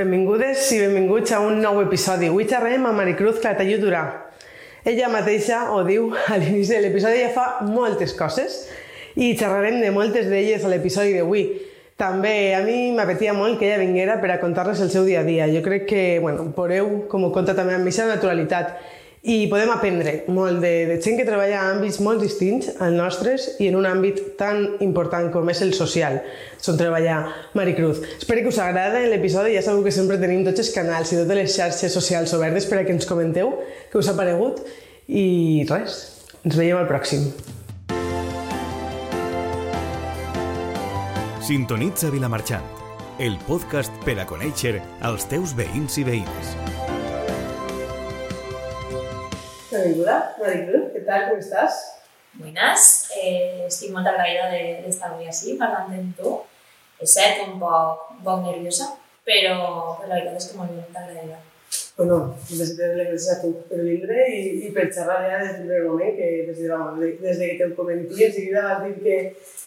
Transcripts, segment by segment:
Benvingudes i benvinguts a un nou episodi. Avui xerrem amb Maricruz Clatalló Durà. Ella mateixa ho diu a l'inici de l'episodi, ja fa moltes coses i xerrarem de moltes d'elles a l'episodi d'avui. També a mi m'apetia molt que ella vinguera per a contar-nos el seu dia a dia. Jo crec que, bueno, veureu com ho conta també amb aquesta naturalitat i podem aprendre molt de, de gent que treballa en àmbits molt distints als nostres i en un àmbit tan important com és el social, on treballa Maricruz. Espero que us agrada l'episodi, ja sabeu que sempre tenim tots els canals i totes les xarxes socials obertes per a que ens comenteu què us ha paregut i res, ens veiem al pròxim. Sintonitza Vilamarxant, el podcast per a conèixer els teus veïns i veïnes. Benvinguda, Maricruz, ¿qué tal? ¿Cómo estás? Buenas, eh, estic molt agraïda de- d'estar avui així parlant amb tu. És cert, un poc, un poc nerviosa, però, però la veritat és que molt, molt agraïda. Bueno, des de les gràcies a tu per vindre i, i per xerrar ja des del primer moment, que des de, vamos, de, des de que te'l comentia, enseguida vas dir que,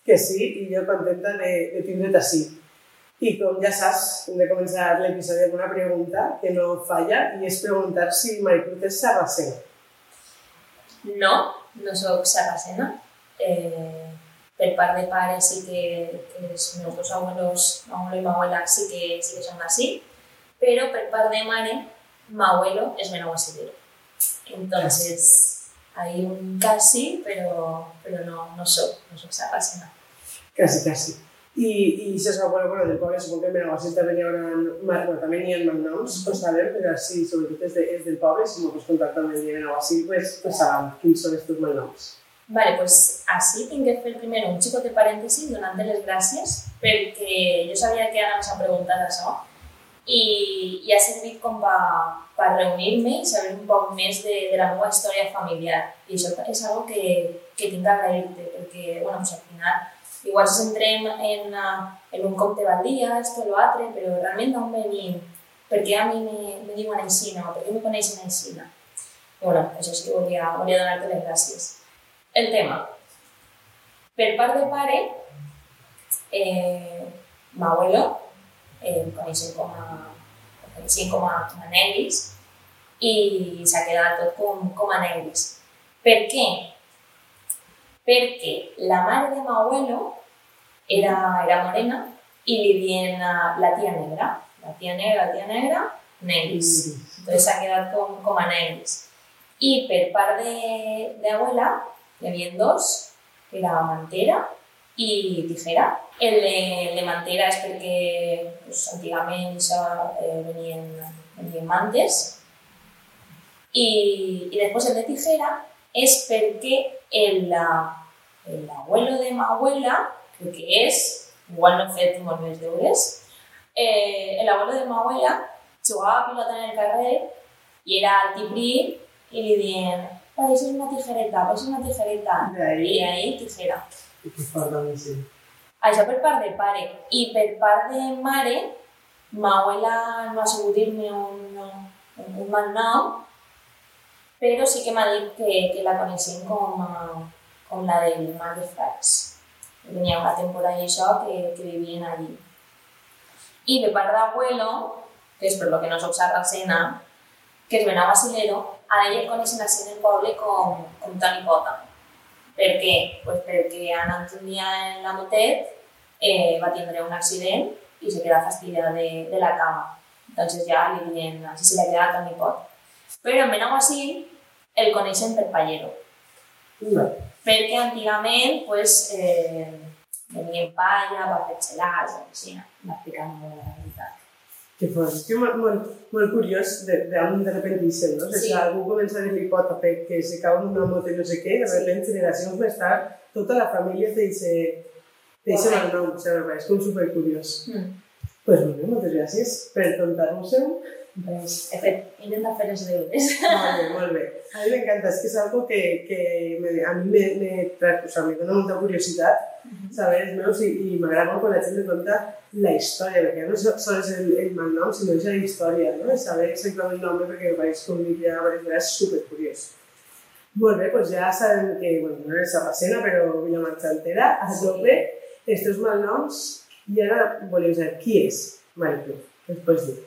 que sí, i jo contenta de, de tindre't així. I com ja saps, hem de començar l'episodi amb una pregunta que no falla, i és preguntar si Maricruz és sarracena. No, no sóc sarracena. Eh, per part de pare sí que, que els meus dos abuelos, abuelo i m'abuela, sí que, sí que són així, però per part de mare, m'abuelo és benaguasidero. Entonces, hay un casi, pero, pero no, no soc, no soc sarracena. Quasi, quasi. I, i si és bueno, bueno, del poble, supongo que en Benaguasil també n'hi haurà, bueno, també n'hi ha malnoms, ho sabem, però sí, sobretot és, de, és del poble, si m'ho pots contar també de Benaguasil, pues, pues sabem quins són els teus malnoms. Vale, pues así tinc que fer primer un xico de parèntesi donant les gràcies perquè jo sabia que anaves a preguntar això i, i ha servit com per, per reunir-me i saber un poc més de, de la meva història familiar. I això és algo que, que tinc que agrair-te perquè, bueno, pues al final igual si centrem en, en un compte al dia, esto lo altre, però realment d'on venim, per què a mi me, me diuen així, no? per què me coneixen? I bueno, això sí que volia, volia donar-te les gràcies. El tema. Per part de pare, eh, m'abuelo, eh, em coneixen com a, coneixen com a, com a negris i s'ha quedat tot com, com a negris. Per què? Perquè la mare de m'abuelo era, era morena i li diuen uh, la tia negra. La tia negra, la tia negra, negris. Entonces s'ha quedat com, com a negris. I per part de, de abuela, hi havia dos, que era mantera i tijera. El de, el de mantera és perquè pues, antigament això, eh, venien, venien mantes i, i després el de tijera és perquè el, el abuelo de ma abuela, crec que és, igual no he fet molt més deures, eh, el abuelo de ma abuela jugava a pilota en el carrer i era altiprí i li diuen pareixes una tijereta, pareixes una tijereta. De ahí. I ahí tijera. I que fa també, sí. Això per part de pare. I per part de mare, ma abuela no ha sabut dir-me un, un, un mal nom, però sí que m'ha dit que, que la coneixem com, a, com la del mar de Fracs. Venia una temporada i això que, que vivien allí. I de part d'abuelo, que és per lo que no soc sarracena, que es Benau Basilero, a ella el coneixen el poble com, com Toni Pota. Per què? Pues perquè anant un dia en la motet eh, va tindre un accident i se queda fastidiada de, de la cama. Entonces ja li diuen, així se li ha quedat Toni Pot. Però en Benaguasil el coneixen per pallero, Vale. perquè antigament pues, eh, venien palla per fer gelats, així, m'explicant molt la veritat. Que fort. És que molt, molt, molt curiós de, de, de, de repente dicen, no? Sí. algú comença a dir-li pot a fer que se cau en una moto i no sé què, de repente generacions més tard, tota la família te dice, te dice el nom, o sigui, és com supercuriós. Mm. Pues bueno, moltes gràcies per contar-nos-ho. Pues, he fet, he intentat fer els deures. Molt bé, molt bé. A mi m'encanta, és que és algo que, que me, a mi me, me, o sea, me dona molta curiositat saber els meus i, i m'agrada molt quan la gent me conta la història, perquè no so- sols és el, el malnom, sinó és la història, no? És saber exactament el nom, perquè vaig com dic ja diverses vegades, supercuriós. Molt bé, doncs ja sabem que, bueno, no eres sarracena, però Vilamarxantera, a tope, els teus malnoms, i ara voleu saber qui és ens pots dir?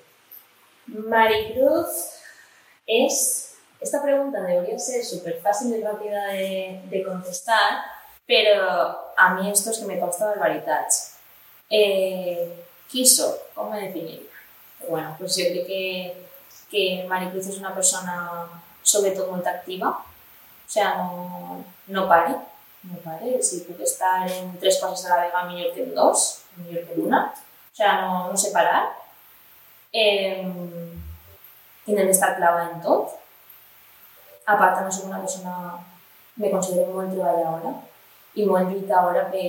Maricruz es... Esta pregunta debería ser súper fácil y rápida de, de, contestar, pero a mí esto es que me consta barbaritats. Eh, qui soc? Com me definiria? Bueno, pues yo creo que, que Maricruz es una persona sobre todo molt activa, o sea, no, no pare, no pare. Si puc estar en tres coses a la vegada, millor que en dos, millor que en una. O sea, no, no sé parar. Eh, intento estar clava en tot. A part, també soc una persona, me considero molt treballadora i molt lluitadora per,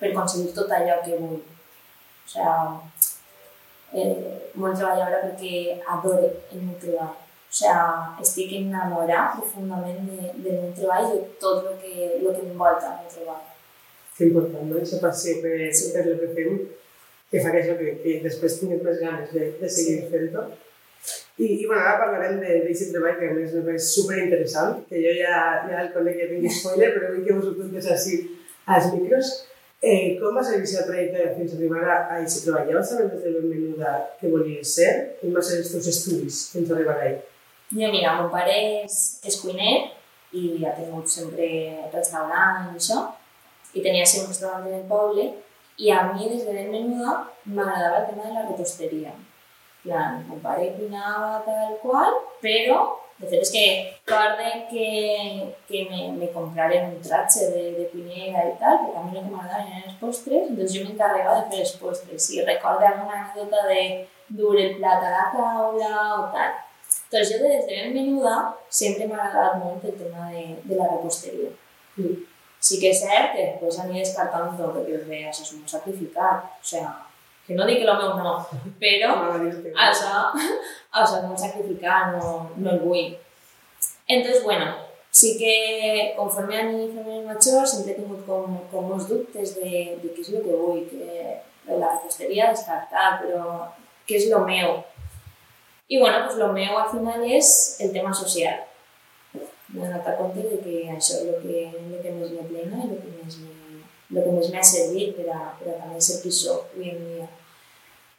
per aconseguir tot allò que vull. O sigui, eh, molt treballadora perquè adore el meu treball. O sea, estic enamorada profundament de, del meu treball i de tot el que, lo que m'envolta el meu treball. Que important, no? Aquesta passió per, sí. per el que fem, que fa que això, que, que després tinguem més ganes de, de seguir sí. fent-ho. I, I bueno, ara parlarem d'aquest treball que a més és superinteressant, que jo ja, ja el conec, ja tinc spoiler, però vull que vos ho contes així als micros. Eh, com va ser el trajecte fins a arribar a aquest treball? Ja vas saber des de ben menuda què volies ser? Quins van ser els teus estudis fins a arribar a ell? Jo, mira, mon pare és, és cuiner i ha tingut sempre restaurant i això, i tenia sempre un restaurant en el poble, i a mi des de ben menuda m'agradava el tema de la reposteria. plan, mon pare cuinava tal qual, però de fet és que guarde que, que me, me compraren un tratge de, de cuinera i tal, perquè a mi el que m'agradaven eren els postres, doncs jo m'encarregava de fer els postres. I recordo alguna anècdota de dur el plat a la taula o tal. Doncs jo des de ben menuda sempre m'ha agradat molt el tema de, de la reposteria. Mm. Sí que és cert que després aniré descartant tot, perquè bé, això és molt sacrificat. O sigui, que no dic que el meu no, però això, això és molt sacrificat, no, no el vull. Entonces, bueno, sí que conforme ani fent major sempre he tingut com, com molts dubtes de, de què és el que vull, que la reposteria descartar, però què és el meu? I bueno, pues lo meu al final és el tema social. M'he donat compte de que això és el que, el que més me plena i el que més me, el que més m'ha servit per a, per a també ser qui soc avui en.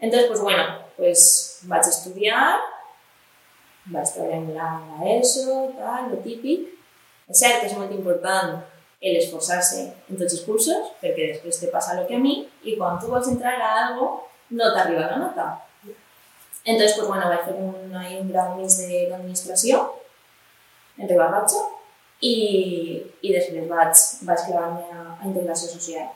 Entonces, pues bueno, pues vaig estudiar, vaig treballar en la, la ESO, tal, lo típic. És cert que és molt important el esforçar-se en tots els cursos, perquè després te passa el que a mi, i quan tu vols entrar a algo, no t'arriba la nota. Entonces, pues bueno, vaig fer un, un grau més d'administració en Ribarratxa i, i després vaig, vaig clavar-me a, a integració social.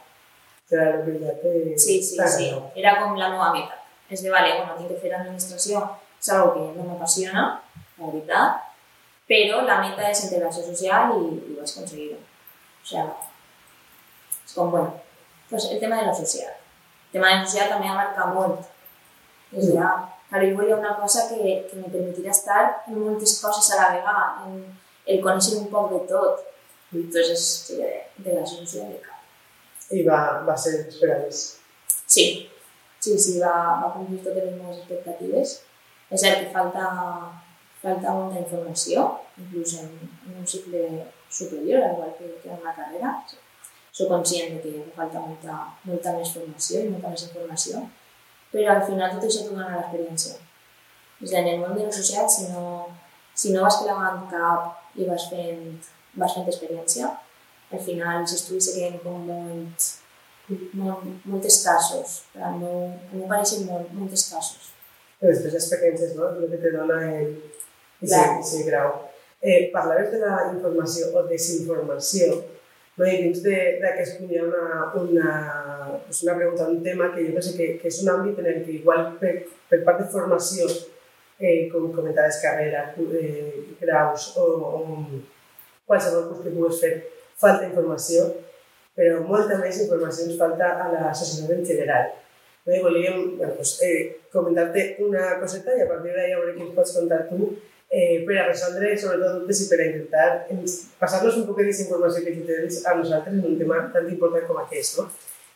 Claro, que ja te... Sí, sí, sí. Era com la meva meta. És de, vale, bueno, tinc que fer administració, és algo que no m'apassiona, la veritat, però la meta és integració social i, i vaig aconseguir-ho. O sigui, és com, bueno, pues el tema de lo social. El tema de lo social també ha marcat molt. És ja, Claro, jo volia una cosa que, que me permetirà estar en moltes coses a la vegada, en el conèixer un poc de tot. Entonces, sí, de la solució de cap. I va, va ser esperaves? Sí, sí, sí, va, va complir totes les meves expectatives. És cert que falta, falta molta informació, inclús en, en un cicle superior, igual que, que en una carrera. Soc conscient de que falta molta, molta més formació i molta més informació, però al final tot això t'ho dona l'experiència. És en el món de lo social, si no, si no vas clavant cap i vas fent, vas fent experiència, al final els estudis se queden com molt, molt, molt escassos. Al meu, al meu pareixen molt, molt escassos. Però després l'experiència és no? el que te dona el, el grau. Eh, parlaves de la informació o desinformació no? I dins d'aquest punt hi ha una, una, pues una pregunta, un tema que jo penso que, que és un àmbit en el que igual per, per part de formació, eh, carrera, eh, graus o, o qualsevol curs que pugues fer, falta informació, però molta més informació ens falta a la societat en general. I volíem bueno, pues, eh, comentar-te una coseta i a partir d'ahir a veure què ens pots contar tu eh, per a resoldre sobretot dubtes i per a intentar passar-nos un poc de desinformació que tens a nosaltres en un tema tan important com aquest. No?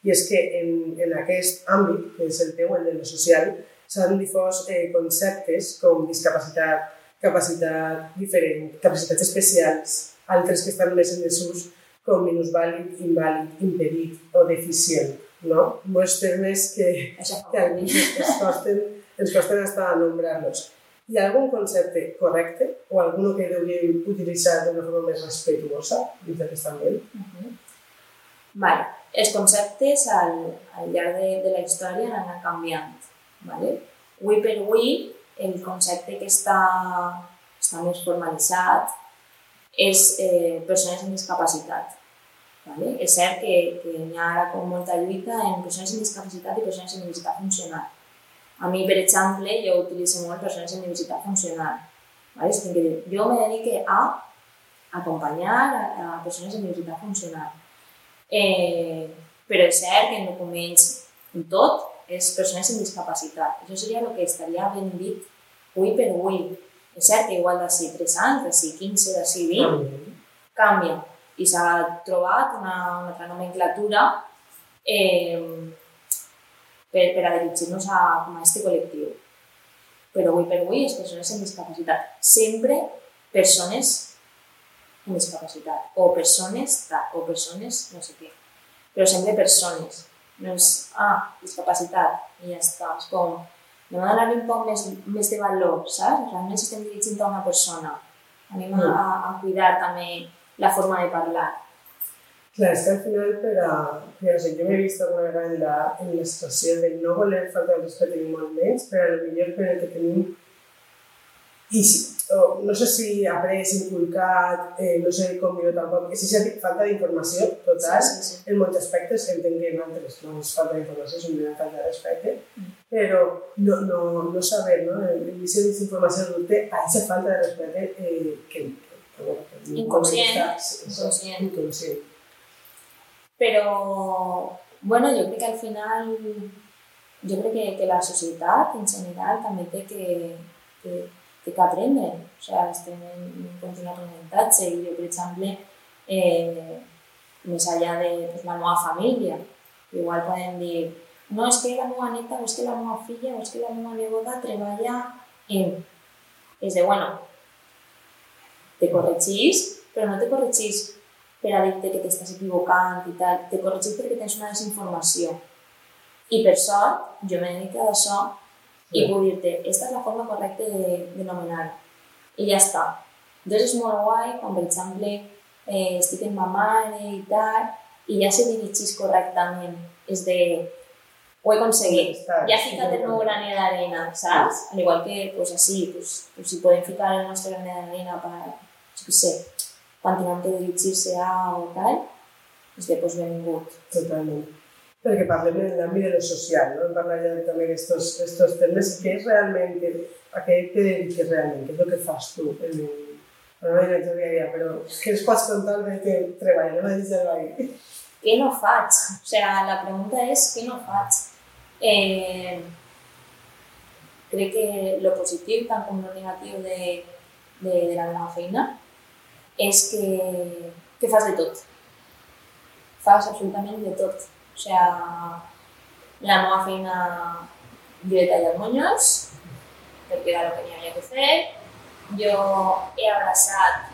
I és que en, en aquest àmbit, que és el teu, el de lo social, s'han difós eh, conceptes com discapacitat, capacitat diferent, capacitats especials, altres que estan més en desús, com minusvàlid, invàlid, impedit o deficient. No? Molts termes que, que a mi es costen ens costa hasta nombrar-los. Hi ha algun concepte correcte o algun que hauríem utilitzar d'una forma més respetuosa dins d'aquest ambient? Uh -huh. Vale. Els conceptes al, al llarg de, de la història han anat canviant. Vale? Avui per avui, el concepte que està, està més formalitzat és eh, persones amb discapacitat. Vale? És cert que, que hi ha ara com molta lluita en persones amb discapacitat i persones amb diversitat funcional. A mi, per exemple, jo utilitzo molt persones amb diversitat funcional. Vale? És dir, jo me dedico a acompanyar a, a persones amb diversitat funcional. Eh, però és cert que en documents, en tot, és persones amb discapacitat. Això seria el que estaria ben dit avui per avui. És cert que igual d'ací 3 anys, d'ací 15, d'ací 20, canvia i s'ha trobat una, una altra nomenclatura eh, per, per a dirigir-nos a, a aquest col·lectiu. Però avui per avui és persones amb discapacitat. Sempre persones discapacitat, o persones o persones no sé què. Però sempre persones. No és, ah, discapacitat, i ja està. És com, a donar un poc més, més de valor, saps? Realment estem dirigint a una persona. Anem a, a, a cuidar també la forma de parlar. Clar, és que al final, per a... Per a jo m'he vist alguna vegada en la, en la situació de no voler faltar el respecte ni molt menys, però millor per el que tenim i si, o, no sé si après, inculcat, eh, no sé com dir tampoc, és si falta d'informació total, Sí, sí, sí. en molts aspectes, que entenc que en altres no és falta d'informació, és una falta de respecte, però no, no, no saber, no? En visió d'informació adulta, a aquesta falta de respecte eh, que, que, que, Inconscient, inconscient. inconscient. Però, bueno, jo crec que al final, jo crec que, que la societat en general també té que, que, té que aprendre. O sigui, estem en un continu aprenentatge i jo, per exemple, eh, més enllà de pues, la meva família, igual podem dir no, és que la meva neta, o és que la meva filla, o és que la meva neboda treballa en... És de, bueno, te corregís, però no te corregís per a dir-te que t'estàs equivocant i tal, te corregís perquè tens una desinformació. I per sort, jo m'he dedicat a això i Sí. puc dir-te, aquesta és la forma correcta de, de nomenar. I ja està. Llavors és molt guai quan, per exemple, eh, estic amb ma mare i tal, i ja se dirigís correctament. És de, ho he aconseguit. Està, Ja he sí, ficat el sí. meu granet d'arena, saps? Al igual que, pues, així, pues, pues, si podem ficar el nostre granet d'arena per, jo què sé, quan tinguem que dirigir-se a o tal, és de, pues, benvingut. Totalment. Perquè parlem en l'àmbit de lo social, no? Parlar ja també estos temes. Què és realment, a què dediques realment? Què és el que fas tu? En, en la direcció diària, però què ens pots contar de que treballes a dins del veí? Què no faig? O sigui, la pregunta és què no faig? Eh, crec que lo positiu, tant com lo negatiu de, de, de la meva feina, és que, que fas de tot. Fas absolutament de tot. O sigui, la meva feina he tallat monyos, perquè era el que havia que fer. Jo he abraçat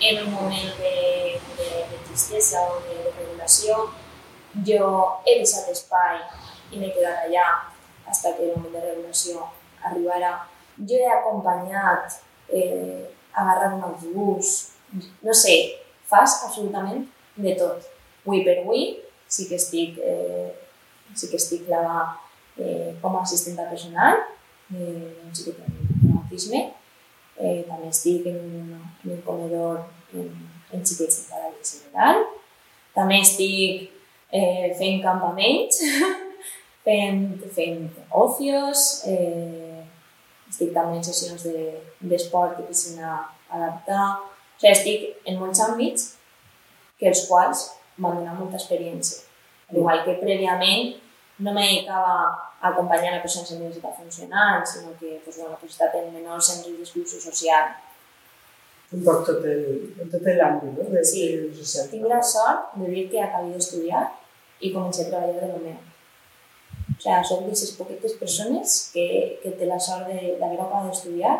en un moment de, de, de tristesa o de, de regulació. Jo he deixat espai i m'he quedat allà fins que el moment de regulació arribarà. Jo he acompanyat, eh, agarrat un autobús, no sé, fas absolutament de tot. Avui per avui sí que estic, eh, sí que estic clavada eh, com a assistenta personal, eh, un xiquet amb autisme, eh, també estic en, en un comedor en, en xiquets en paràlisi cerebral, també estic eh, fent campaments, fent, fent ocios, eh, estic també en sessions de- d'esport de piscina adaptar, o sigui, estic en molts àmbits que els quals m'han donat molta experiència. Al igual que prèviament no me dedicava a acompanyar a persones amb diversitat funcional, sinó que pues, bueno, pues, estat en menors en risc d'exclusió social. Un poc tot el, tot l'àmbit, no? De, Sí. social. Tinc la sort de dir que acabé d'estudiar i comencé a treballar de lo meu. O sigui, soc d'aquestes poquetes persones que, que té la sort de- d'haver acabat d'estudiar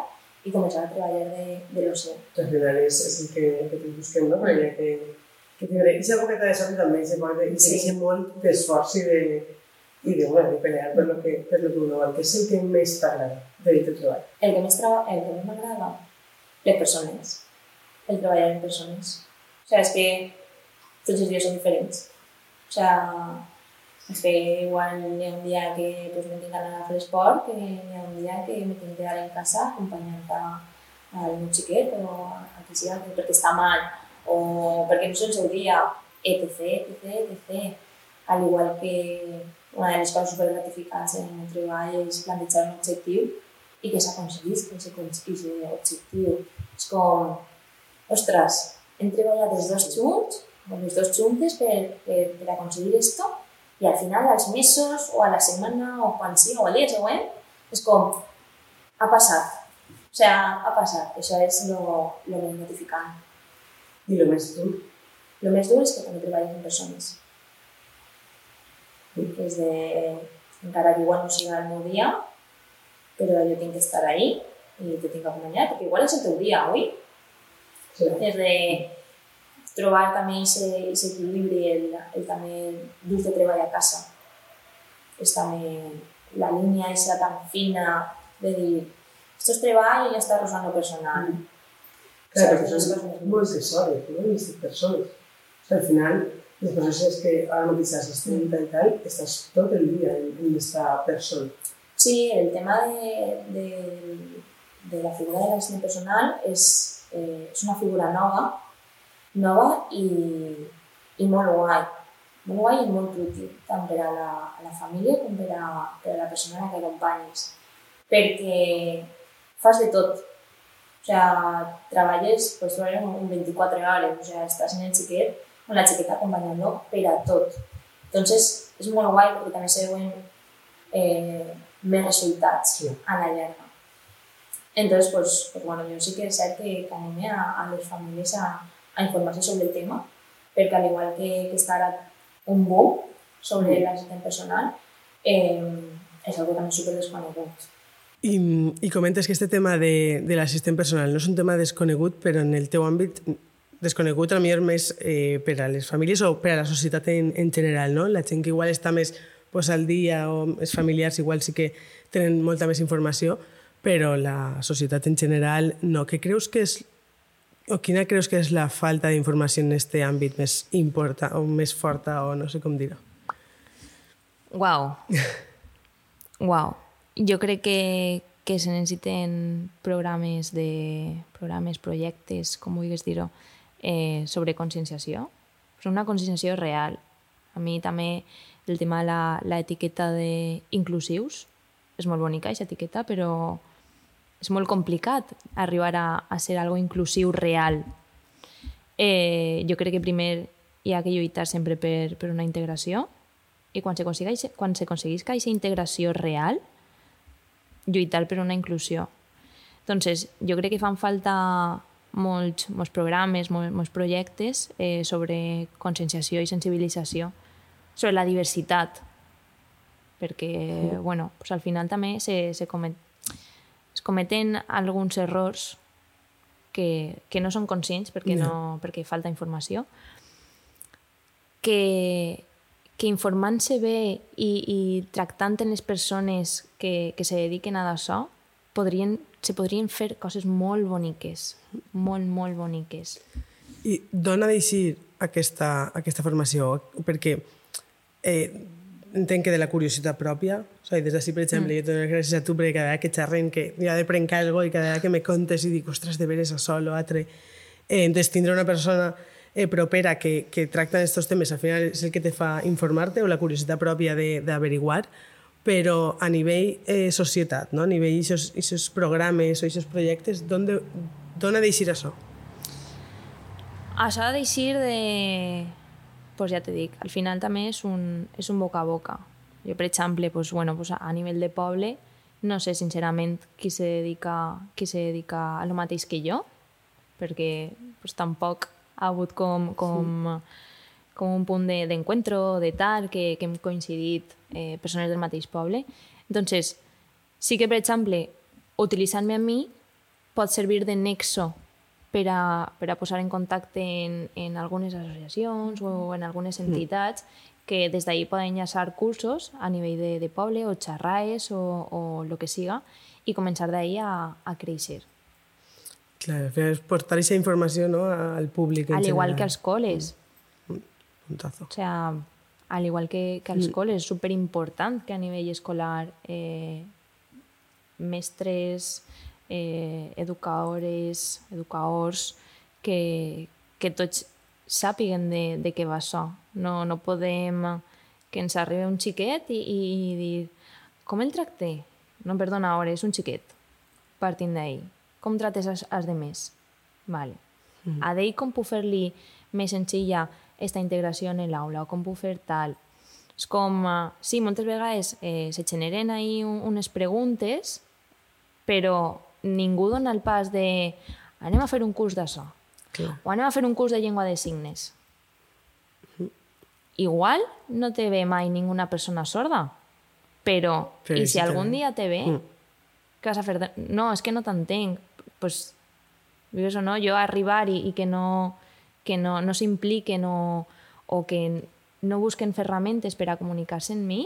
i començar a treballar de, de lo seu. Al final és, és el que, que busquem, no? Perquè que, que tindré aquesta poqueta de sort també se pot, i Sí. sí. molt d'esforç i de, i de, bueno, de pelear per lo que, per lo que uno vol. Què és el que més t'agrada de teu treball? El que més, traba, el que més m'agrada, les persones. El treballar amb persones. O sigui, és que tots els dies són diferents. O sigui, és que igual hi ha un dia que pues, me tinc d'anar a fer esport, que hi ha un dia que me tinc quedar en casa acompanyant al meu xiquet o a qui sigui, perquè està mal o perquè no és el seu dia, etc, etc, etc. Al igual que una de les coses super en el treball és plantejar un objectiu i que s'aconseguís aquest objectiu. És com, ostres, hem treballat els dos junts, els dos juntes per, per, per aconseguir esto i al final, als mesos o a la setmana o quan sigui o al dia següent, és com, ha passat. O sigui, ha passat. Això és lo, lo més gratificant. I lo més dur? Lo més dur és que també treballes amb persones. És de... Encara que igual no siga el meu dia, però jo tinc que estar ahí i te tinc que acompanyar, perquè igual és el teu dia, oi? Sí. És de trobar també aquest equilibri, el, el també dur de treball a casa. És també la línia aquesta tan fina de dir, esto és treball i ja està rosant personal. Mm. Claro, perquè són moltes hores, no? Aquestes persones. O sigui, al final, les persones que mateix has estat i tal, estàs tot el dia en, en aquesta persona. Sí, el tema de, de, de la figura de l'assistent personal és, eh, és una figura nova, nova i, i molt guai. Molt guai i molt útil, tant per a la, a la família com per a, per a la persona que acompanyes. Perquè fas de tot. O sea, treballes, pues, un 24 hores, o sea, estàs en el xiquet, con la xiqueta acompanyant-lo per a tot. Entonces, és molt guai perquè també se veuen eh, més resultats Sí. a la llarga. Entonces, pues, pues bueno, jo sí que és cert que, que anime a, a les famílies a, a informar-se sobre el tema, perquè al igual que, que està ara un boom sobre Mm. l'assistent personal, eh, és algo també super desconegut. I, I comentes que este tema de, de l'assistent personal no és un tema desconegut, però en el teu àmbit desconegut a millor més eh, per a les famílies o per a la societat en, en general, no? La gent que igual està més pues, al dia o els familiars igual sí que tenen molta més informació, però la societat en general no. Què creus que és o quina creus que és la falta d'informació en este àmbit més important o més forta o no sé com dir-ho? Uau. Uau. Jo crec que, que se necessiten programes, de, programes, projectes, com vulguis dir-ho, eh, sobre conscienciació. Però una conscienciació real. A mi també el tema de l'etiqueta d'inclusius és molt bonica, aquesta etiqueta, però és molt complicat arribar a, a ser algo inclusiu real. Eh, jo crec que primer hi ha que lluitar sempre per, per una integració i quan se aconsegueix, quan se aconseguisca aquesta integració real, lluitar per una inclusió. Entonces, jo crec que fan falta molts, molts programes, molts, molts projectes eh, sobre conscienciació i sensibilització, sobre la diversitat, perquè, bueno, pues al final també se, se comet, es cometen alguns errors que, que no són conscients perquè, Ja. no, perquè falta informació, que, que informant-se bé i, i tractant en les persones que, que se dediquen a d'això, podrien, se podrien fer coses molt boniques, molt, molt boniques. I d'on ha d'eixir aquesta, aquesta formació? Perquè eh, entenc que de la curiositat pròpia, o sigui, des d'ací, per exemple, mm. jo dono les gràcies a tu perquè cada vegada que xerren que ja de prenc algo i cada vegada que me contes i dic, ostres, de veres això, lo altre. Eh, entonces, tindre una persona eh, propera que, que tracta estos temes, al final és el que te fa informar-te o la curiositat pròpia d'averiguar, però a nivell eh, societat, no? a nivell d'aquests programes o aquests projectes, d'on ha d'eixir això? Això ha d'eixir de... Pues ja te dic, al final també és un, és un boca a boca. Jo, per exemple, pues, bueno, pues a nivell de poble, no sé sincerament qui se dedica, qui se dedica a lo mateix que jo, perquè pues, tampoc ha hagut com, com, com un punt de- d'encuentro, de, de tal, que, que hem coincidit eh, persones del mateix poble. Entonces, sí que, per exemple, utilitzant-me a mi pot servir de nexo per a, per a posar en contacte en, en algunes associacions o en algunes entitats que des d'ahir poden enllaçar cursos a nivell de, de poble o xerraes o, o el que siga i començar d'ahir a, a créixer. Clar, és portar aquesta informació no, al públic. Al igual que general. als col·les. Puntazo. O sea, al igual que, que als col·les, és superimportant que a nivell escolar eh, mestres, eh, educadores, educadors, que, que tots sàpiguen de, de què va això. No, no podem que ens arribi un xiquet i, i dir com el tracté? No, perdona, ara és un xiquet. Partint d'ahir. Com trates els, els demés? Vale. Mm. A d'ell com puc fer-li més senzilla esta integració en l'aula o com puc fer tal. És com, uh, sí, moltes vegades eh, se generen ahí un, unes preguntes, però ningú dona el pas de anem a fer un curs d'això o anem a fer un curs de llengua de signes. Igual no te ve mai ninguna persona sorda, però, Però i si algun dia te ve, Mm. què vas a fer? No, és que no t'entenc. Pues, vius o no, jo arribar i, i que no, que no, no s'impliquen o, o que no busquen ferramentes per a comunicar-se amb mi,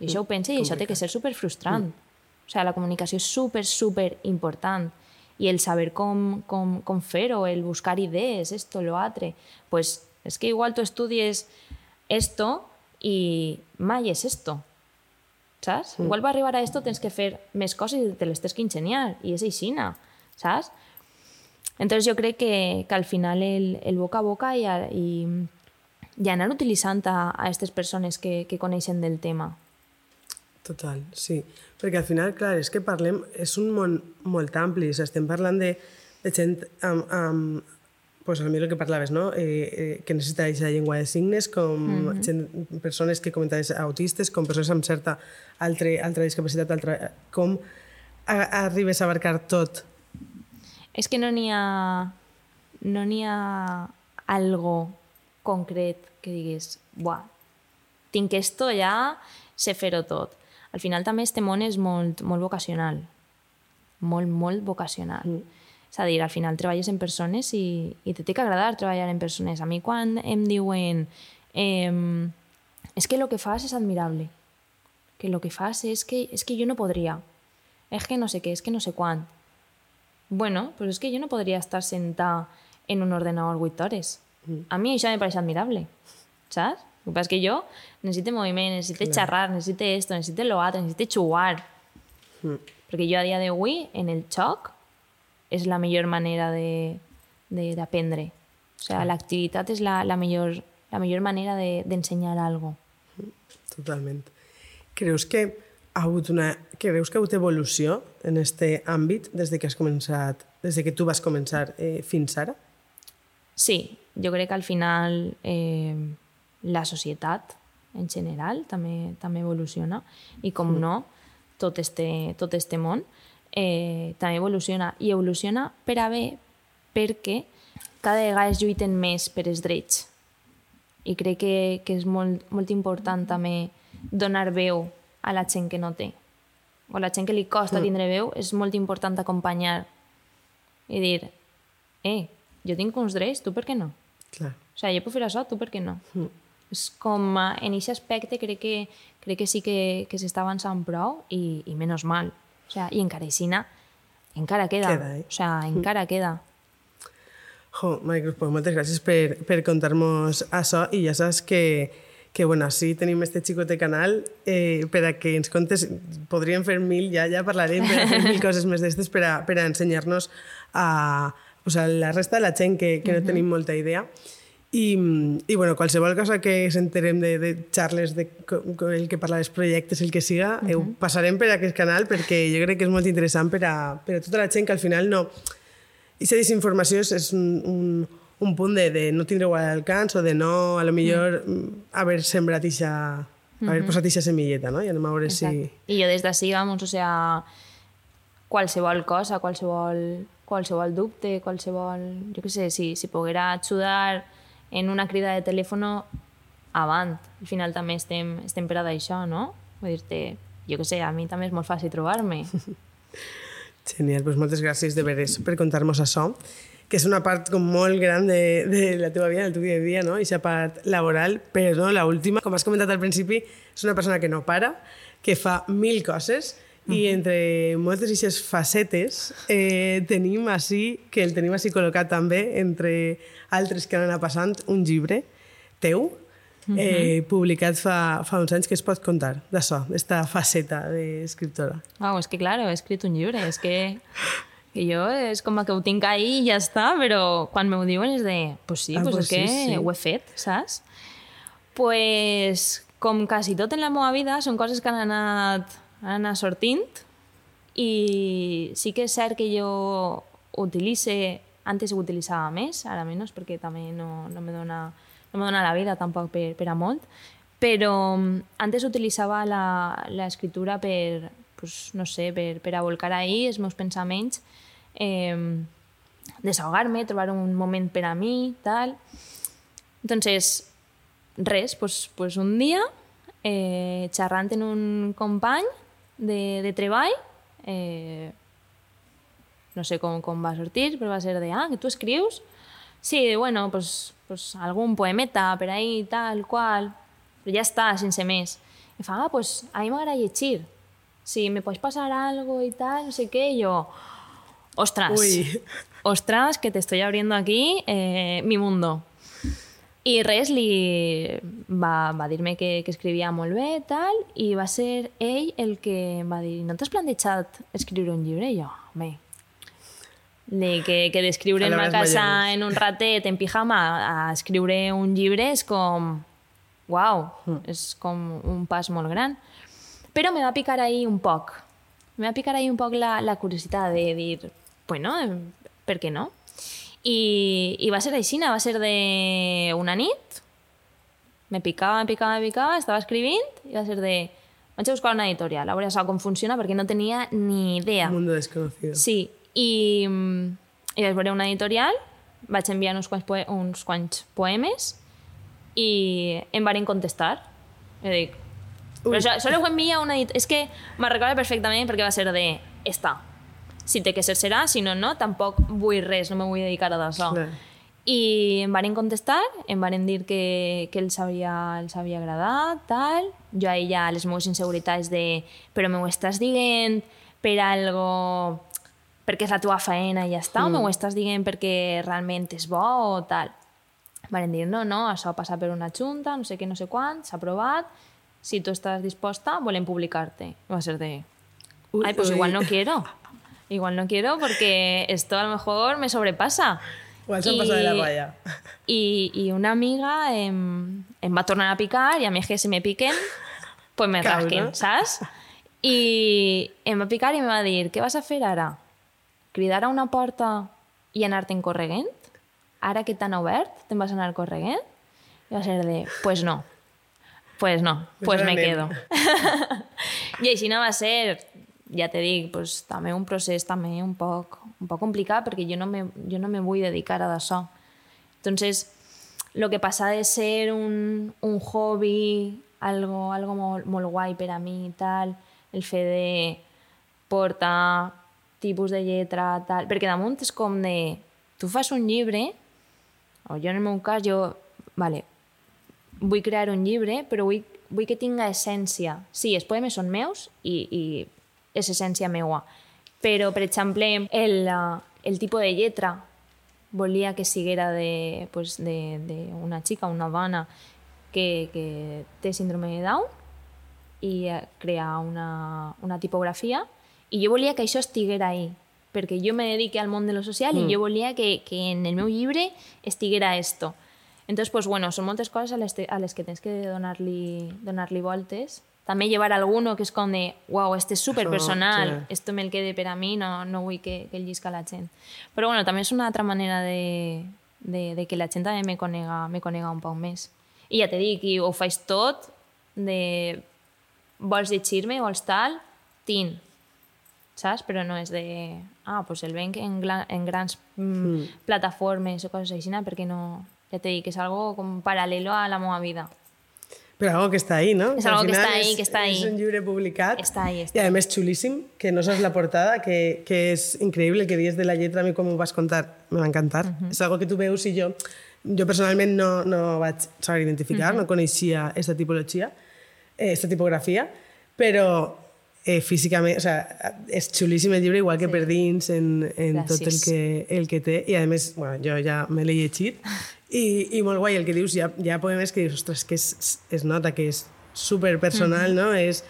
i això ho pensa i això té que ser super frustrant. O sigui, la comunicació és super, super important. I el saber com, com, com fer-ho, el buscar idees, esto, lo altre, pues és que igual tu estudies esto i mai és esto. Saps? Igual per arribar a esto tens que fer més coses i te les tens que ingeniar, i és aixina, saps? Entonces jo crec que, que al final el, el boca a boca i, i, i anar utilitzant a, a aquestes persones que, que coneixen del tema. Total, sí. Perquè al final, clar, és que parlem... És un món molt ampli. O sigui, estem parlant de, de gent amb, amb pues, a mi el que parlaves, no? Eh, eh, que necessita aquesta llengua de signes, com mm -hmm. gent, persones que comentaves autistes, com persones amb certa altre, altra discapacitat, altra, com a, arribes a abarcar tot. És que no n'hi ha... No n'hi ha algo concret que diguis, buah, tinc esto ja, sé fer-ho tot. Al final també este món és molt, molt vocacional. Molt, molt vocacional. Mm. És a dir, al final treballes en persones i, i te té que agradar treballar en persones. A mi quan em diuen eh, és que el que fas és admirable, que el que fas és que, és que jo no podria, és que no sé què, és que no sé quant. Bueno, pues és que jo no podria estar sentada en un ordenador 8 hores. A mi això me pareix admirable, saps? El que passa és que jo necessito moviment, necessito xerrar, necessito esto, necessito lo altre, necessito jugar. Perquè jo a dia d'avui, en el xoc, és la millor manera de- de- d'aprendre. O sigui, l'activitat és la, la, millor, la millor manera de- d'ensenyar de, algo. Totalment. Creus que ha hagut una... Creus que ha hagut evolució en este àmbit des de que has començat, des de que tu vas començar eh, fins ara? Sí, jo crec que al final eh, la societat en general també, també evoluciona i com mm. no, tot este, tot este món eh, també evoluciona i evoluciona per a bé perquè cada vegada es lluiten més per els drets i crec que, que és molt, molt important també donar veu a la gent que no té o la gent que li costa tindre veu és molt important acompanyar i dir eh, jo tinc uns drets, tu per què no? Clar. O sigui, jo puc fer això, tu per què no? Mm. És com, eh, en aquest aspecte crec que, crec que sí que, que s'està avançant prou i, i menys mal. O sigui, i encara aixina, encara queda. Queda, eh? O sigui, encara queda. Jo, Mike, pues moltes gràcies per, per contar-nos això i ja saps que, que bueno, sí tenim este xicote canal eh, per a que ens contes, podríem fer mil, ja ja parlarem, per a fer mil coses més d'estes per a, per a ensenyar-nos a, pues, a la resta de la gent que, que no tenim molta idea. I, i bueno, qualsevol cosa que s'enterem de, de xarles, de el que parla dels projectes, el que siga, uh -huh. ho passarem per aquest canal perquè jo crec que és molt interessant per a, per a tota la gent que al final no... I aquesta desinformació és, és un, un, un punt de, de no tindre igual alcance o de no, a lo millor, mm. haver sembrat ixa, haver posat ixa semilleta, no? I anem a veure si... Exacte. I jo des d'ací, vamos, o sea, qualsevol cosa, qualsevol, qualsevol dubte, qualsevol... Jo què sé, si, si poguera ajudar en una crida de telèfon, avant. Al final també estem, estem per a d'això, no? Vull dir-te, jo què sé, a mi també és molt fàcil trobar-me. Genial, doncs moltes gràcies de veres per contar-nos això. Que és una part com molt gran de, de la teva vida, del teu dia a dia, no? Aquesta part laboral, però no, l'última, com has comentat al principi, és una persona que no para, que fa mil coses, i entre moltes d'aquestes facetes eh, tenim així, que el tenim així col·locat també, entre altres que han anat passant, un llibre teu, eh, publicat fa, fa uns anys, que es pot contar d'això, d'esta faceta d'escriptora. Wow, és que, claro, he escrit un llibre, és que que jo és com que ho tinc ahí i ja està, però quan m'ho diuen és de, pues sí, Ah, pues pues és que sí, sí. ho he fet, saps? Pues, com quasi tot en la meva vida, són coses que han anat, han anat sortint i sí que és cert que jo utilitze, antes ho utilitzava més, ara menys, perquè també no, no me dona, no me dona la vida tampoc per, per a molt, però mm, antes utilitzava la- l'escriptura per, pues, no sé, per, per a volcar ahir els meus pensaments, eh, desahogar-me, trobar un moment per a mi, tal. Entonces, res, pues, pues un dia, eh, xerrant en un company de, de treball, eh, no sé com, com va sortir, però va ser de, ah, que tu escrius? Sí, bueno, pues, pues algun poemeta per ahí, tal, qual, però ja està, sense més. I fa, ah, pues a mi m'agrada llegir. Si me pots passar algo y tal, no sé y yo, ostras, Uy. ostras, que te estoy abriendo aquí eh, mi mundo. I res, li va, va dir-me que, que escrivia molt bé, tal, i va ser ell el que va dir no t'has plantejat escriure un llibre? I jo, home, de que, que d'escriure en ma casa mayores. en un ratet, en pijama, a escriure un llibre és com... Uau, és com un pas molt gran. Però me va picar ahí un poc. Me va picar ahí un poc la, la curiositat de dir, bueno, per què no? I, i va ser així, va ser de una nit, me picava, me picava, me picava, estava escrivint, i va ser de... Vaig a buscar una editorial, a veure saber com funciona, perquè no tenia ni idea. Un mundo desconocido. Sí, i, i vaig veure una editorial, vaig enviar uns quants, poe uns quants poemes i em van contestar. I dic, però això, això ho envia una editorial... És que me'n recordo perfectament perquè va ser de, està, si té que ser serà, si no, no, tampoc vull res, no me vull dedicar a d'això. Clar. I em van contestar, em van dir que, que els, havia, els havia agradat, tal. Jo a ella, les meves inseguretats de però m'ho estàs dient per algo perquè és la teva feina i ja està, mm. o m'ho estàs dient perquè realment és bo o tal. Van dir, no, no, això passa per una junta, no sé què, no sé quant, s'ha aprovat, si tu estàs disposta, volem publicar-te. Va ser de, Uy, ay, pues uy. igual no quiero. Igual no quiero porque esto a lo mejor me sobrepasa. Igual I- passat de la raya. I, i una amiga em va tornar a picar i a mi que si me piquen, pues me Cau, rasquen, saps? I em va picar i em va dir, què vas a fer ara? Cridar a una porta i anar-te'n correguent? Ara que t'han obert, te'n vas anar correguent? I va ser de, pues no. Pues no, pues ara me quedo. I així no va ser, ja te dic, pues, també un procés també un poc, un poc complicat perquè jo no me, jo no me vull dedicar a d'això. Entonces, lo que pasa de ser un, un hobby, algo, algo molt, molt guai per a mi i tal, el fet de portar tipus de lletra, tal, perquè damunt és com de, tu fas un llibre, o jo en el meu cas, jo, vale, vull crear un llibre, però vull, vull que tinga essència. Sí, els poemes són meus i, i és essència meua. Però, per exemple, el, uh, el tipus de lletra volia que siguera de, pues, de, de una xica, una dona que, que té síndrome de Down i eh, crear una, una tipografia i jo volia que això estiguera ahí perquè jo me dedique al món de lo social mm. i jo volia que, que en el meu llibre estiguera esto. Entonces, pues bueno, són moltes coses a les, te- a les que tens que donar-li donar voltes. També llevar alguno que és com de, wow, este és super personal, clar. esto me el quede per a mi, no, no vull que, que el llisca la gent. Però bueno, també és una altra manera de, de, de que la gent també me conega, me conega un poc més. I ja te dic, i ho faig tot de vols llegir-me, vols tal, tin, saps? Però no és de, ah, pues el venc en, en grans mm, plataformes o coses així, perquè no, ja te dic, és algo com paral·lelo a la meva vida. Però algo que està ahí, no? És al algo que està ahí, és, que està ahí. És un llibre publicat. Està ahí, està I a més xulíssim, que no saps la portada, que, que és increïble el que dius de la lletra, a mi com ho vas contar, me va encantar. Uh -huh. És algo que tu veus i jo, jo personalment no, no vaig saber identificar, uh -huh. no coneixia aquesta tipologia, eh, esta tipografia, però eh, físicament, o sea, és xulíssim el llibre, igual que sí. per dins, en, en tot el Gràcies. que, el que té, i a més, bueno, jo ja me l'he llegit, i, i molt guai el que dius, hi ha, hi ha poemes que dius, ostres, que es, es nota que és super personal, no? És,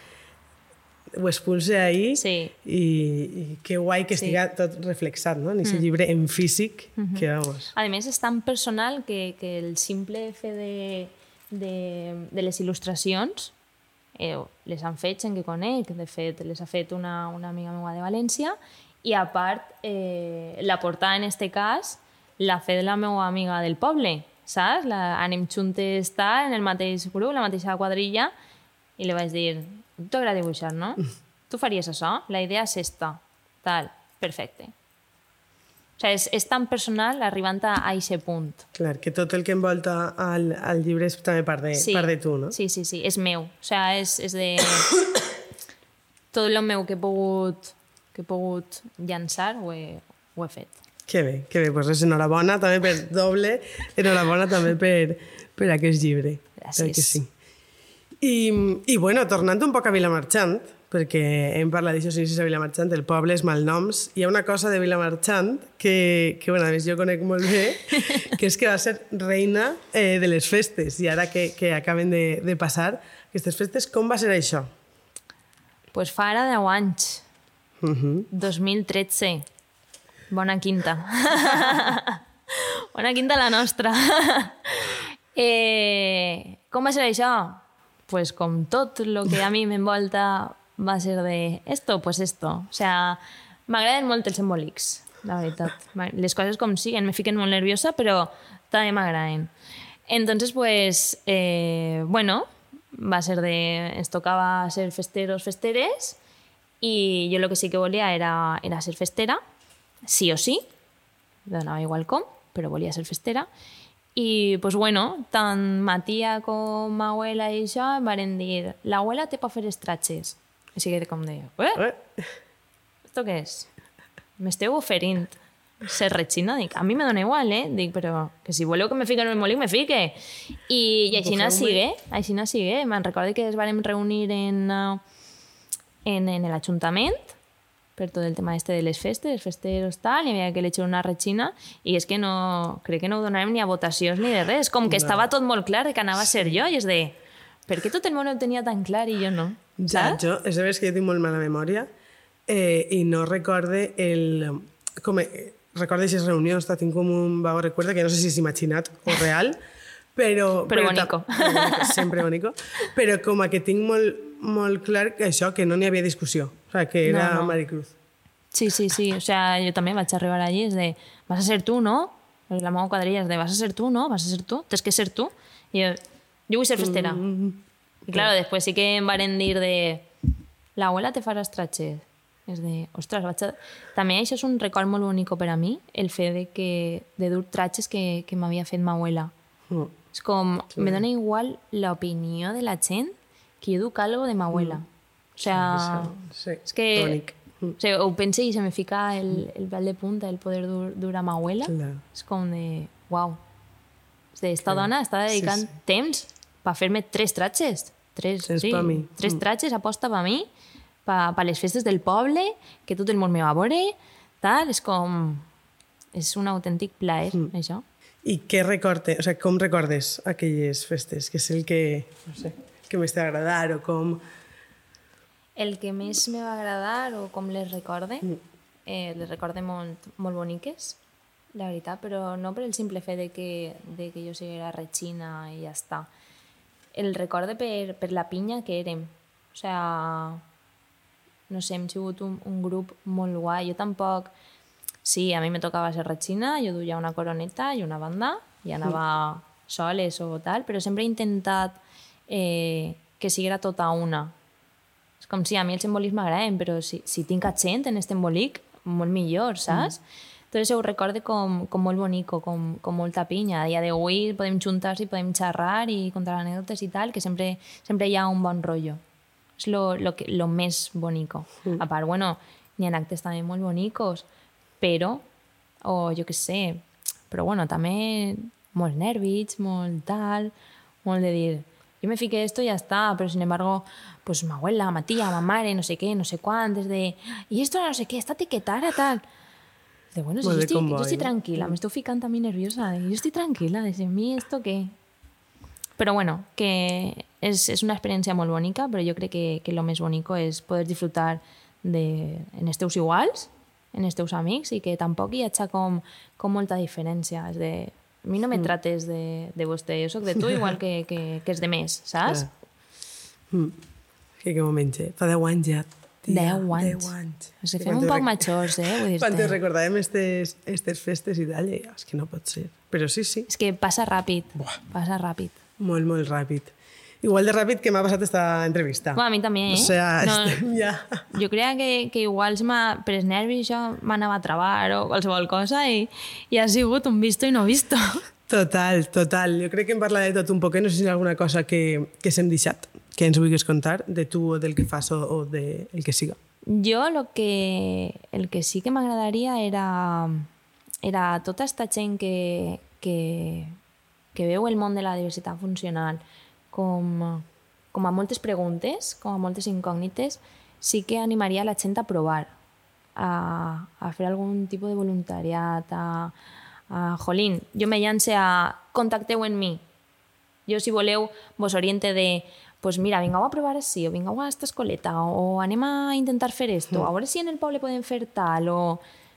ho expulsa ahí Sí. i, i que guai que Sí. estiga tot reflexat, no? En aquest llibre en físic, que vamos... A més, és tan personal que, que el simple fet de, de, de les il·lustracions eh, les han fet gent que conec, de fet, les ha fet una, una amiga meva de València, i a part, eh, la portada en este cas l'ha fet la meva amiga del poble, saps? La, anem juntes tal, en el mateix grup, la mateixa quadrilla, i li vaig dir, t'agrada dibuixar, no? Tu faries això? La idea és esta. Tal, perfecte. O sigui, és, és tan personal arribant a aquest punt. Clar, que tot el que envolta al, al llibre és també part de, part de tu, no? Sí, sí, sí, és meu. O sigui, és, és de... Tot el meu que he pogut, que he pogut llançar ho he, ho he fet. Que bé, que bé. Pues enhorabona també per doble, enhorabona també per, per aquest llibre. Gràcies. Que sí. I, I bueno, tornant un poc a Vilamarxant, perquè hem parlat d'això si a Vilamarxant, el poble és malnoms, hi ha una cosa de Vilamarxant que, que bueno, a més jo conec molt bé, que és que va ser reina eh, de les festes, i ara que, que acaben de, de passar aquestes festes, com va ser això? pues fa ara 10 anys. Uh -huh. 2013. Bona quinta. Bona quinta la nostra. eh, com va ser això? Pues com tot el que a mi m'envolta va ser de esto, pues esto. O sea, m'agraden molt els embolics, la veritat. Les coses com siguen, me fiquen molt nerviosa, però també m'agraden. Entonces, pues, eh, bueno, va ser de... Ens tocava ser festeros, festeres, i jo el que sí que volia era, era ser festera, sí o sí, donava igual com, però volia ser festera. I, pues bueno, tant ma tia com ma abuela i em van dir l'abuela té per fer estratges. Així que com de, eh? Eh? ¿Esto qué es? M'esteu oferint ser retxina? Dic, a mi me dona igual, eh? Dic, però que si voleu que me fique en el molic, me fique. I, i així no sigue, així no sigue. Me'n recordo que ens vam reunir en, eh, en, en l'Ajuntament per tot el tema este de les festes, festeros tal, i havia que elegir una retxina, i és que no, crec que no ho donàvem ni a votacions ni de res, com que estava tot molt clar que anava a ser jo, i és de, per què tot el món ho tenia tan clar i jo no? Ja, Saps? jo, és que jo tinc molt mala memòria eh, i no recorde el... Com, eh, recorde aquestes reunions, tinc com un vago recuerdo que no sé si és imaginat o real, però... Però ta- bonico. bonico, Sempre bonico. Però com a que tinc molt, molt clar que això, que no n'hi havia discussió. O sigui, que era No, no. Maricruz. Sí, sí, sí. O sea, jo també vaig arribar allí, és de, vas a ser tu, no? La meva quadrilla és de, vas a ser tu, no? Vas a ser tu? Tens que ser tu. I jo, jo vull ser festera. Mm, I claro, després sí que em varen dir de, la abuela te farà estratxes. És de, ostres, vaig a... També això és un record molt bonic per a mi, el fet de, que, de dur tratges que, que m'havia fet ma abuela. Mm. És com, me dona igual l'opinió de la gent que jo duc algo de ma abuela. O sea, Sí, és que... bonic. O sigui, ho pense i se me fica el, el pèl de punta el poder dur, dur a ma abuela. Clar. És com de, uau. És de, esta dona està dedicant Sí, sí. temps per fer-me tres tratges. Tres, Tres sí, pa mi. tres Mm. tratges aposta per mi, per, per les festes del poble, que tot el món me va veure, tal, és com... És un autèntic plaer, Mm. això. I què recorde, o sigui, com recordes aquelles festes? Que és el que, no sé, que més t'agradar o com... El que més me va agradar o com les recorde, eh, les recorde molt, molt boniques, la veritat, però no per el simple fet de que, de que jo siguera retxina i ja està. El recorde per, per la pinya que érem. O sea, no sé, hem sigut un, un grup molt guai. Jo tampoc... Sí, a mi me tocava ser retxina, jo duia una coroneta i una banda, i anava soles o tal, però sempre he intentat eh, que siguera tota una. És com si a mi els embolics m'agraden, però si, si tinc a gent en aquest embolic, molt millor, saps? tot això ho recorde com, com molt bonico, com, com molta pinya. A dia d'avui podem juntar-se i podem xerrar i contar anècdotes i tal, que sempre, sempre hi ha un bon rotllo. És lo, lo, que, lo més bonico. Mm. A part, bueno, n'hi ha actes també molt bonicos, però, o jo què sé, però bueno, també molts nervis, molt tal, molt de dir, yo me fiqué esto y ya está, pero sin embargo, pues mi abuela, mi tía, mi madre, no sé qué, no sé cuántos, de, y esto no sé qué, esta etiquetada, tal. De, bueno, si yo estoy, yo estoy tranquila, me estoy ficando mí nerviosa, yo estoy tranquila, de a mí esto qué. Pero bueno, que és, és una experiència molt bonica, però jo crec que, que lo més bonico és poder disfrutar de, en els teus iguals, en els teus amics, i que tampoc hi hagi com, com molta diferència. És de, a mi no me trates de, de vostè, jo sóc de tu igual que, que, que és de més, saps? Mm. Que que moment, eh? Fa 10 anys ja. tia, 10 anys. 10 anys. O sigui, fem un poc rec- majors, eh? Vull Quan te recordàvem estes, estes festes i tal, i és que no pot ser. Però sí, sí, És que passa ràpid, Buah. passa ràpid. molt, molt ràpid. Igual de ràpid que m'ha passat esta entrevista. Bueno, a mi també, eh? O sea, No, estem ja... jo creia que, que igual m'ha pres nervis, jo m'anava a travar o qualsevol cosa i, i ha sigut un visto i no visto. Total, total. Jo crec que em parla de tot un poquet. No sé si hi ha alguna cosa que, que s'hem deixat, que ens vulguis contar, de tu o del que fas o, o de el que siga. Jo lo que, el que sí que m'agradaria era, era tota esta gent que, que, que veu el món de la diversitat funcional com, com a moltes preguntes, com a moltes incògnites, sí que animaria la gent a provar, a, a fer algun tipus de voluntariat, a, a jolín, jo me llance a contacteu en mi, jo, si voleu, vos oriente de pues mira, vingueu a provar així, o vingueu a esta escoleta, o anem a intentar fer esto, a veure si en el poble podem fer tal, o...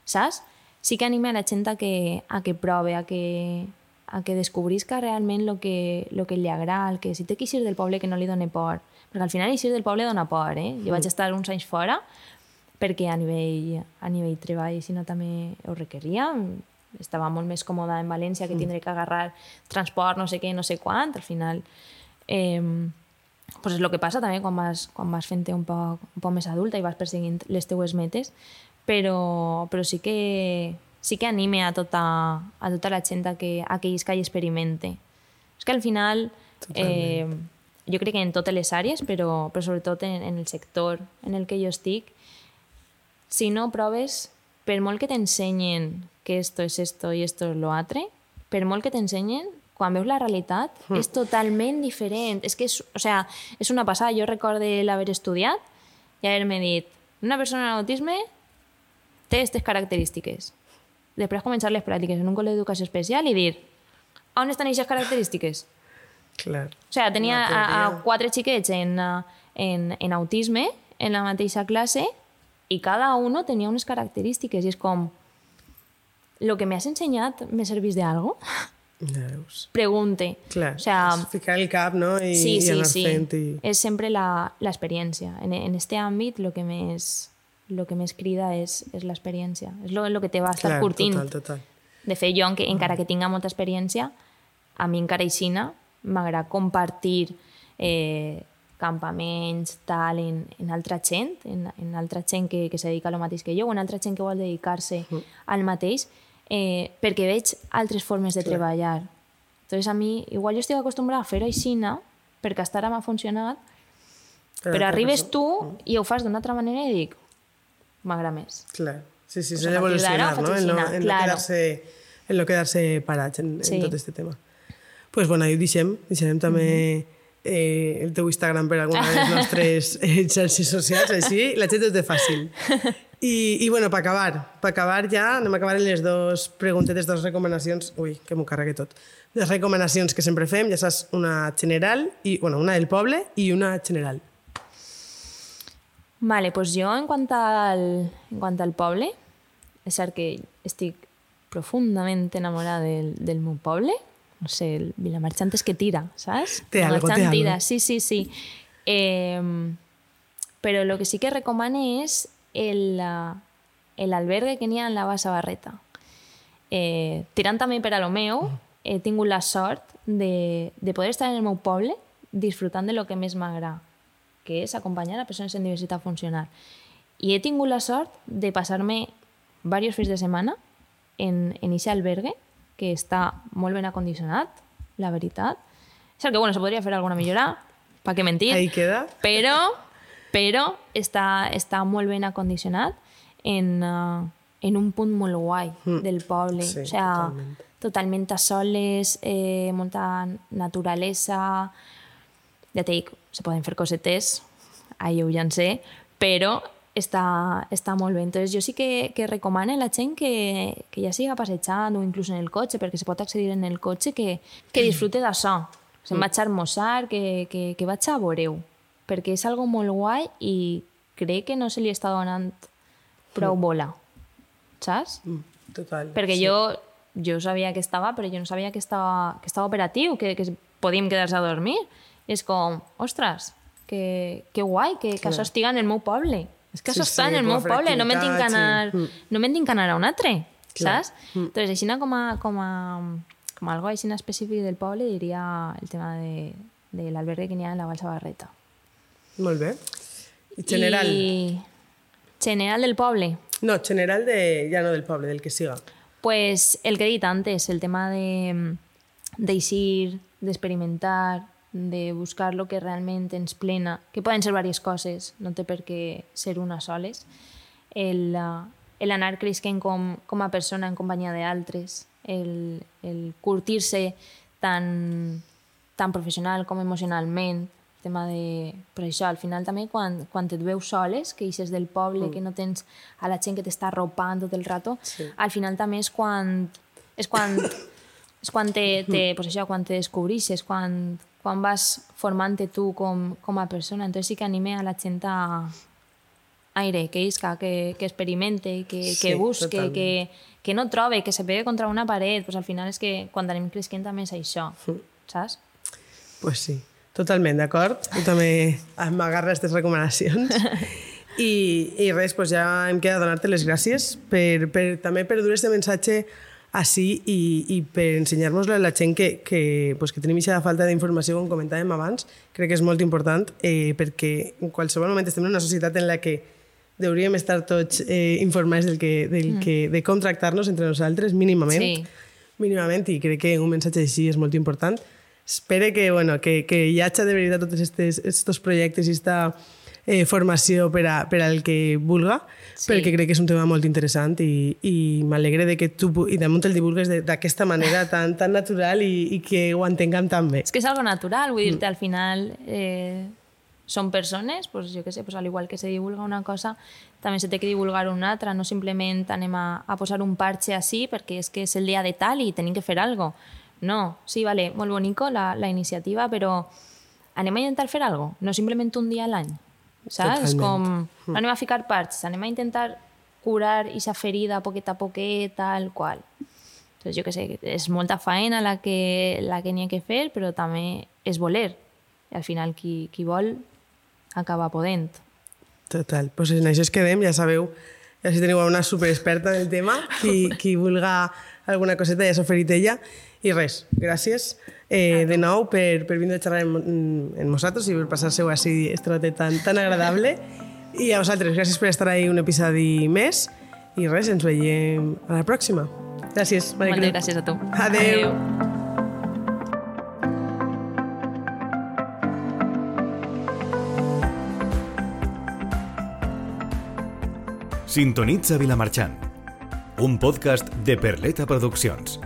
Saps? Sí que anime a la gent a que, a que prove, a que, a que descobrisca realment lo que, lo que li agrada, el que si té que eixir del poble que no li doni por. Perquè al final eixir del poble dona por, eh? Jo vaig estar uns anys fora perquè a nivell, a nivell treball, si no també ho requeria, estava molt més còmoda en València que tindré que agarrar transport, no sé què, no sé quant, al final... Eh, pues és el que passa també quan vas, quan vas fent-te un poc, un poc més adulta i vas perseguint les teues metes, però, però sí que sí que anime a tota, a tota la gent a que, a que isca i experimente. És que al final, eh, jo crec que en totes les àrees, però, però sobretot en, en el sector en el que jo estic, si no proves, per molt que t'ensenyen que esto es esto i esto es lo altre, per molt que t'ensenyen, quan veus la realitat, mm. és totalment diferent. És que és, o sea, és una passada. Jo recordo l'haver estudiat i haver-me dit una persona amb autisme té aquestes característiques. Després començar les pràctiques en un col·le d'educació especial i dir on estan aquestes característiques? Clar. O sea, tenia a, a quatre xiquets en, en, en autisme en la mateixa classe i cada uno tenia unes característiques i és com lo que m'has ensenyat me servís de algo? Veus. Pregunte. Clar, O sea, és ficar el cap no? I, sí, i sí, anar sí. fent. I... És sempre la, la experiència. En, en este àmbit lo que més, lo que més crida és, és l'experiència. És lo, lo que te va estar Clar, curtint. total, total. De fet, jo, enque- encara que tinga molta experiència, a mi encara aixina m'agrada compartir eh, campaments, tal, en, en altra gent, en, en altra gent que, que se dedica a lo mateix que jo, o en altra gent que vol dedicar-se al mateix, eh, perquè veig altres formes de treballar. Entonces, a mi, igual jo estic acostumbrada a fer-ho aixina, perquè hasta ara m'ha funcionat, però, altra arribes tu i ho fas d'una altra manera i dic, m'agrada més. Clar. Sí, sí, s'ha d'evolucionar, no? En no, en no claro. quedar-se en no quedar-se parats en, Sí. en tot este tema. pues bueno, ahí ho deixem. Deixarem també eh, el teu Instagram per alguna de les nostres eh, xarxes socials, així la gent ho té fàcil. I, i bueno, per acabar, per acabar ja, anem a acabar amb les dues preguntetes, dues recomanacions, ui, que m'ho carregué tot, les recomanacions que sempre fem, ja saps, una general, i, bueno, una del poble i una general. Vale, pues jo en quant al, en quant al poble, és cert que estic profundament enamorada del, del meu poble, no sé, el Vilamarxant és que tira, saps? Té algo, té algo. tira, sí, sí, sí. Eh, però el que sí que recomane és el, ah, el albergue que n'hi ha en la Bassa Barreta. Eh, tirant també per a lo meu, he tingut la sort de, de poder estar en el meu poble disfrutant de lo que més m'agrada, que és acompanyar a persones en diversitat funcional. I he tingut la sort de passar-me diversos fins de setmana en, en aquest albergue, que està molt ben acondicionat, la veritat. És el que, bueno, se podria fer alguna millora, pa què mentir. Ahí queda. Però, però està, està molt ben acondicionat en, uh, en un punt molt guai Mm. del poble. Sí, o sea, totalment. totalment a soles, eh, molta naturalesa... Ja te dic, se poden fer cosetes, ahí ho sé, però està, està molt bé. Entonces, jo sí que, que recomano a la gent que, que ja siga passejant o inclús en el cotxe, perquè se pot accedir en el cotxe, que, que disfrute d'això. Se'n Mm. vaig a almoçar, que, que, que vaig a veure-ho, perquè és algo molt guai i crec que no se li està donant prou bola, saps? Mm, Total. Perquè sí. jo, jo sabia que estava, però jo no sabia que estava, que estava operatiu, que, que podíem quedar-se a dormir. És com, ostres, que, que guai que, que això en el meu poble. És que Sí, això està sí, en el meu poble, no m'he tinc que anar, activitats, no m'he tinc que anar a un altre, Clar. saps? Entonces, així com a, com a, com a algo així específic del poble diria el tema de, de l'albergue que n'hi ha en la Balsa Barreta. Molt bé. I general? I general del poble. No, general de... ja no del poble, del que siga. Pues el que he dit antes, el tema de d'eixir, d'experimentar, de buscar lo que realment ens plena, que poden ser diverses coses, no té per què ser una soles, el, uh, el anar creixent com, com a persona en companyia d'altres, el, el curtir-se tan, tan professional com emocionalment, el tema de... Però això, al final també quan, quan et veus soles, que eixes del poble, mm. que no tens a la gent que t'està arropant tot el rato, Sí. al final també és quan... És quan, és quan te, te, pues això, quan te descobrixes, quan, quan vas formant-te tu com, com a persona. Entonces sí que anime a la gent a, aire, que isca, que, que experimente, que, Sí, que busque, que, que no trobe, que se pegue contra una paret. Pues al final és que quan anem creixent també és això, saps? pues sí, totalment d'acord. Tu també m'agarra aquestes recomanacions. I, I res, pues ja em queda donar-te les gràcies per, per, també per dur este missatge així i, i per ensenyar-nos-lo a la gent que, que, pues, que tenim aquesta falta d'informació, com comentàvem abans. Crec que és molt important eh, perquè en qualsevol moment estem en una societat en la que hauríem estar tots eh, informats del que, del que, de com tractar-nos entre nosaltres, mínimament. Sí. Mínimament, i crec que un missatge així és molt important. Espero que, bueno, que, que hi hagi de veritat tots estos projectes i esta eh, formació per, a, per al que vulga, Sí. Sí. perquè crec que és un tema molt interessant i, i m'alegre de que tu i damunt el divulgues de- d'aquesta manera tan, tan natural i, i que ho entenguem tan bé. És que és algo natural, vull dir-te, al final eh, són persones, pues, jo què sé, pues, al igual que se divulga una cosa, també se té que divulgar una altra, no simplement anem a, a posar un parche així perquè és que és el dia de tal i tenim que fer algo. No, sí, vale, molt bonico la, la iniciativa, però anem a intentar fer algo, no simplement un dia a l'any. Saps? És com, no anem a ficar parts, anem a intentar curar aquesta ferida poquet a poquet, tal qual. Entonces, jo que sé, és molta faena la que, la que n'hi ha que fer, però també és voler. I al final qui, qui vol acaba podent. Total. Pues en això es quedem, ja sabeu, ja si teniu una superexperta del tema, qui, qui vulga alguna coseta ja s'ha oferit ella. I res, gràcies eh, de nou per, per vindre a xerrar amb, amb nosaltres i per passar-se-ho així este ratet tan, tan agradable. I a vosaltres, gràcies per estar ahí un episodi més. I res, ens veiem a la pròxima. Gràcies, Maria Moltes Cruz. gràcies a tu. Adeu. Sintonitza Vilamarxant, un podcast de Perleta Produccions